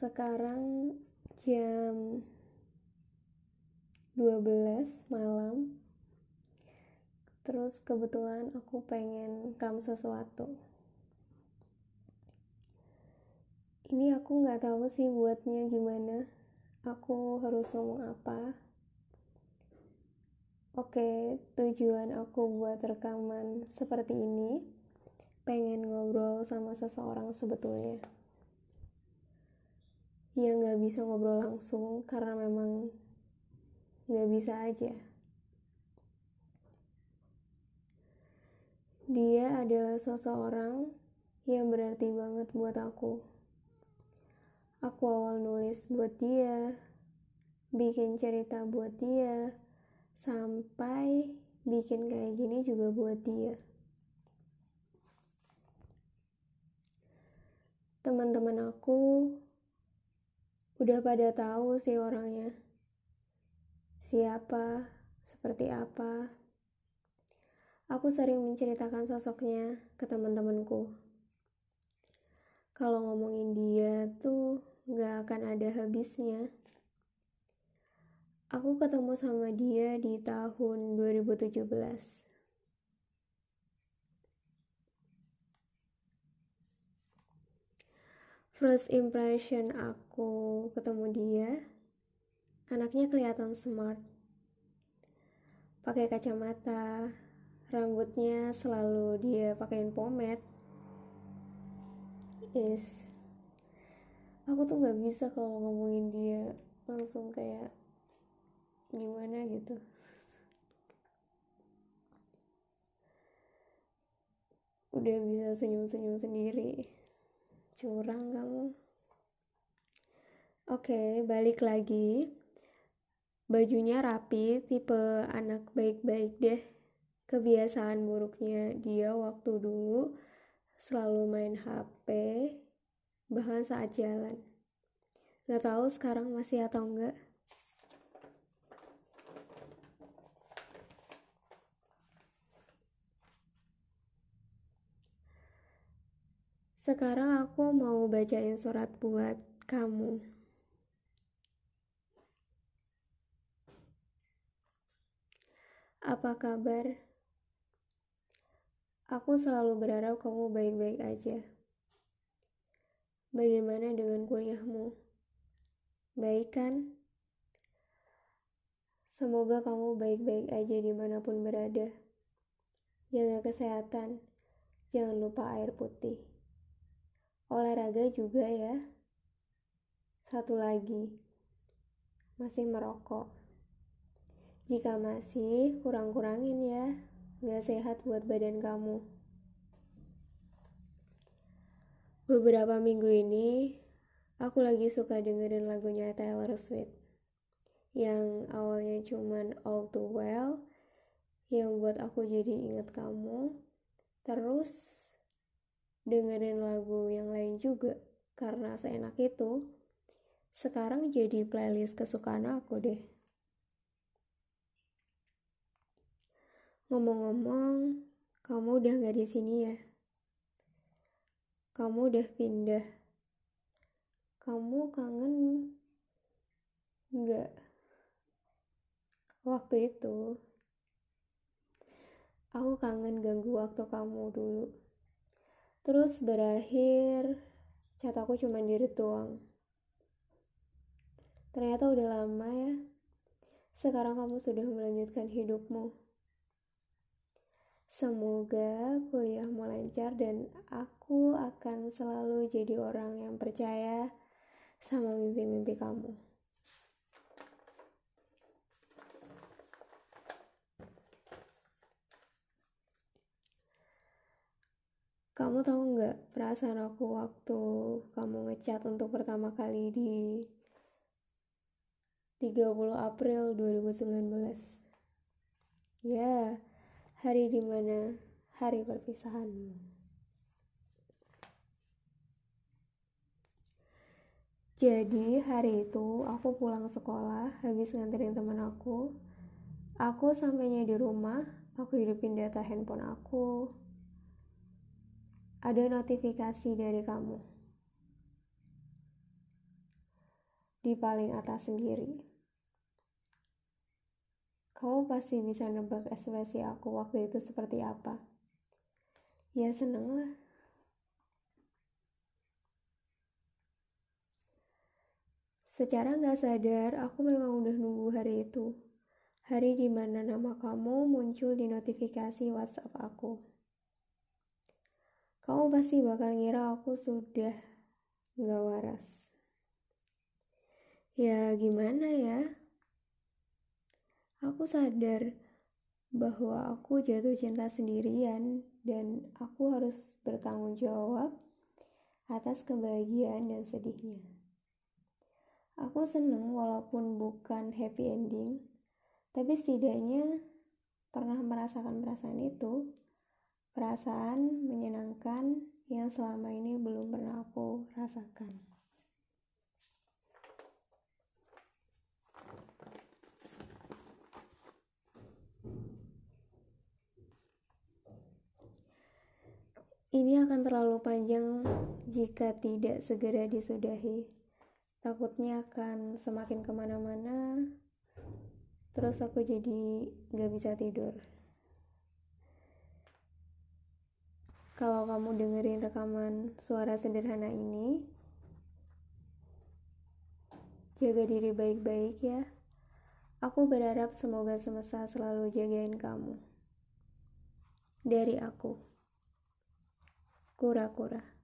sekarang jam 12 malam. Terus kebetulan aku pengen kam sesuatu. Ini aku nggak tahu sih buatnya gimana. Aku harus ngomong apa? Oke tujuan aku buat rekaman seperti ini. Pengen ngobrol sama seseorang sebetulnya ya nggak bisa ngobrol langsung karena memang nggak bisa aja. Dia adalah seseorang yang berarti banget buat aku. Aku awal nulis buat dia bikin cerita buat dia sampai bikin kayak gini juga buat dia. Teman-teman aku Udah pada tahu sih orangnya. Siapa, seperti apa. Aku sering menceritakan sosoknya ke teman-temanku. Kalau ngomongin dia tuh gak akan ada habisnya. Aku ketemu sama dia di tahun 2017. First impression aku ketemu dia, anaknya kelihatan smart. Pakai kacamata, rambutnya selalu dia pakaiin pomade. Yes. Aku tuh gak bisa kalau ngomongin dia langsung kayak gimana gitu. Udah bisa senyum-senyum sendiri curang kamu. Oke balik lagi. Bajunya rapi tipe anak baik-baik deh. Kebiasaan buruknya dia waktu dulu selalu main HP bahkan saat jalan. Gak tahu sekarang masih atau enggak Sekarang aku mau bacain surat buat kamu. Apa kabar? Aku selalu berharap kamu baik-baik aja. Bagaimana dengan kuliahmu? Baik kan? Semoga kamu baik-baik aja di mana pun berada. Jaga kesehatan. Jangan lupa air putih olahraga juga ya. Satu lagi, masih merokok. Jika masih, kurang-kurangin ya. Gak sehat buat badan kamu. Beberapa minggu ini, aku lagi suka dengerin lagunya Taylor Swift. Yang awalnya cuman All Too Well, yang buat aku jadi inget kamu. Terus dengerin lagu yang lain juga karena seenak itu. Sekarang jadi playlist kesukaan aku deh. Ngomong-ngomong kamu udah gak di sini ya? Kamu udah pindah. Kamu kangen nggak waktu itu? Aku kangen ganggu waktu kamu dulu Terus berakhir chat aku cuma diri doang. Ternyata udah lama ya. Sekarang kamu sudah melanjutkan hidupmu. Semoga kuliahmu lancar dan aku akan selalu jadi orang yang percaya sama mimpi-mimpi kamu. Kamu tahu nggak perasaan aku waktu kamu ngechat untuk pertama kali di 30 April 2019? Ya, hari di mana hari perpisahanmu. Jadi hari itu aku pulang sekolah habis nganterin teman aku. Aku sampainya di rumah, aku hidupin data handphone aku, ada notifikasi dari kamu. di paling atas sendiri. Kamu pasti bisa nebak ekspresi aku waktu itu seperti apa. Ya seneng lah. Secara gak sadar, aku memang udah nunggu hari itu. Hari di mana nama kamu muncul di notifikasi WhatsApp aku. Kamu pasti bakal ngira aku sudah gak waras. Ya gimana ya? Aku sadar bahwa aku jatuh cinta sendirian dan aku harus bertanggung jawab atas kebahagiaan dan sedihnya. Aku seneng walaupun bukan happy ending, tapi setidaknya pernah merasakan perasaan itu, perasaan menyenangkan yang selama ini belum pernah aku rasakan. Ini akan terlalu panjang jika tidak segera disudahi. Takutnya akan semakin ke mana-mana, terus aku jadi gak bisa tidur. Kalau kamu dengerin rekaman suara sederhana ini, jaga diri baik-baik ya. Aku berharap semoga semesta selalu jagain kamu. Dari aku. Kura-kura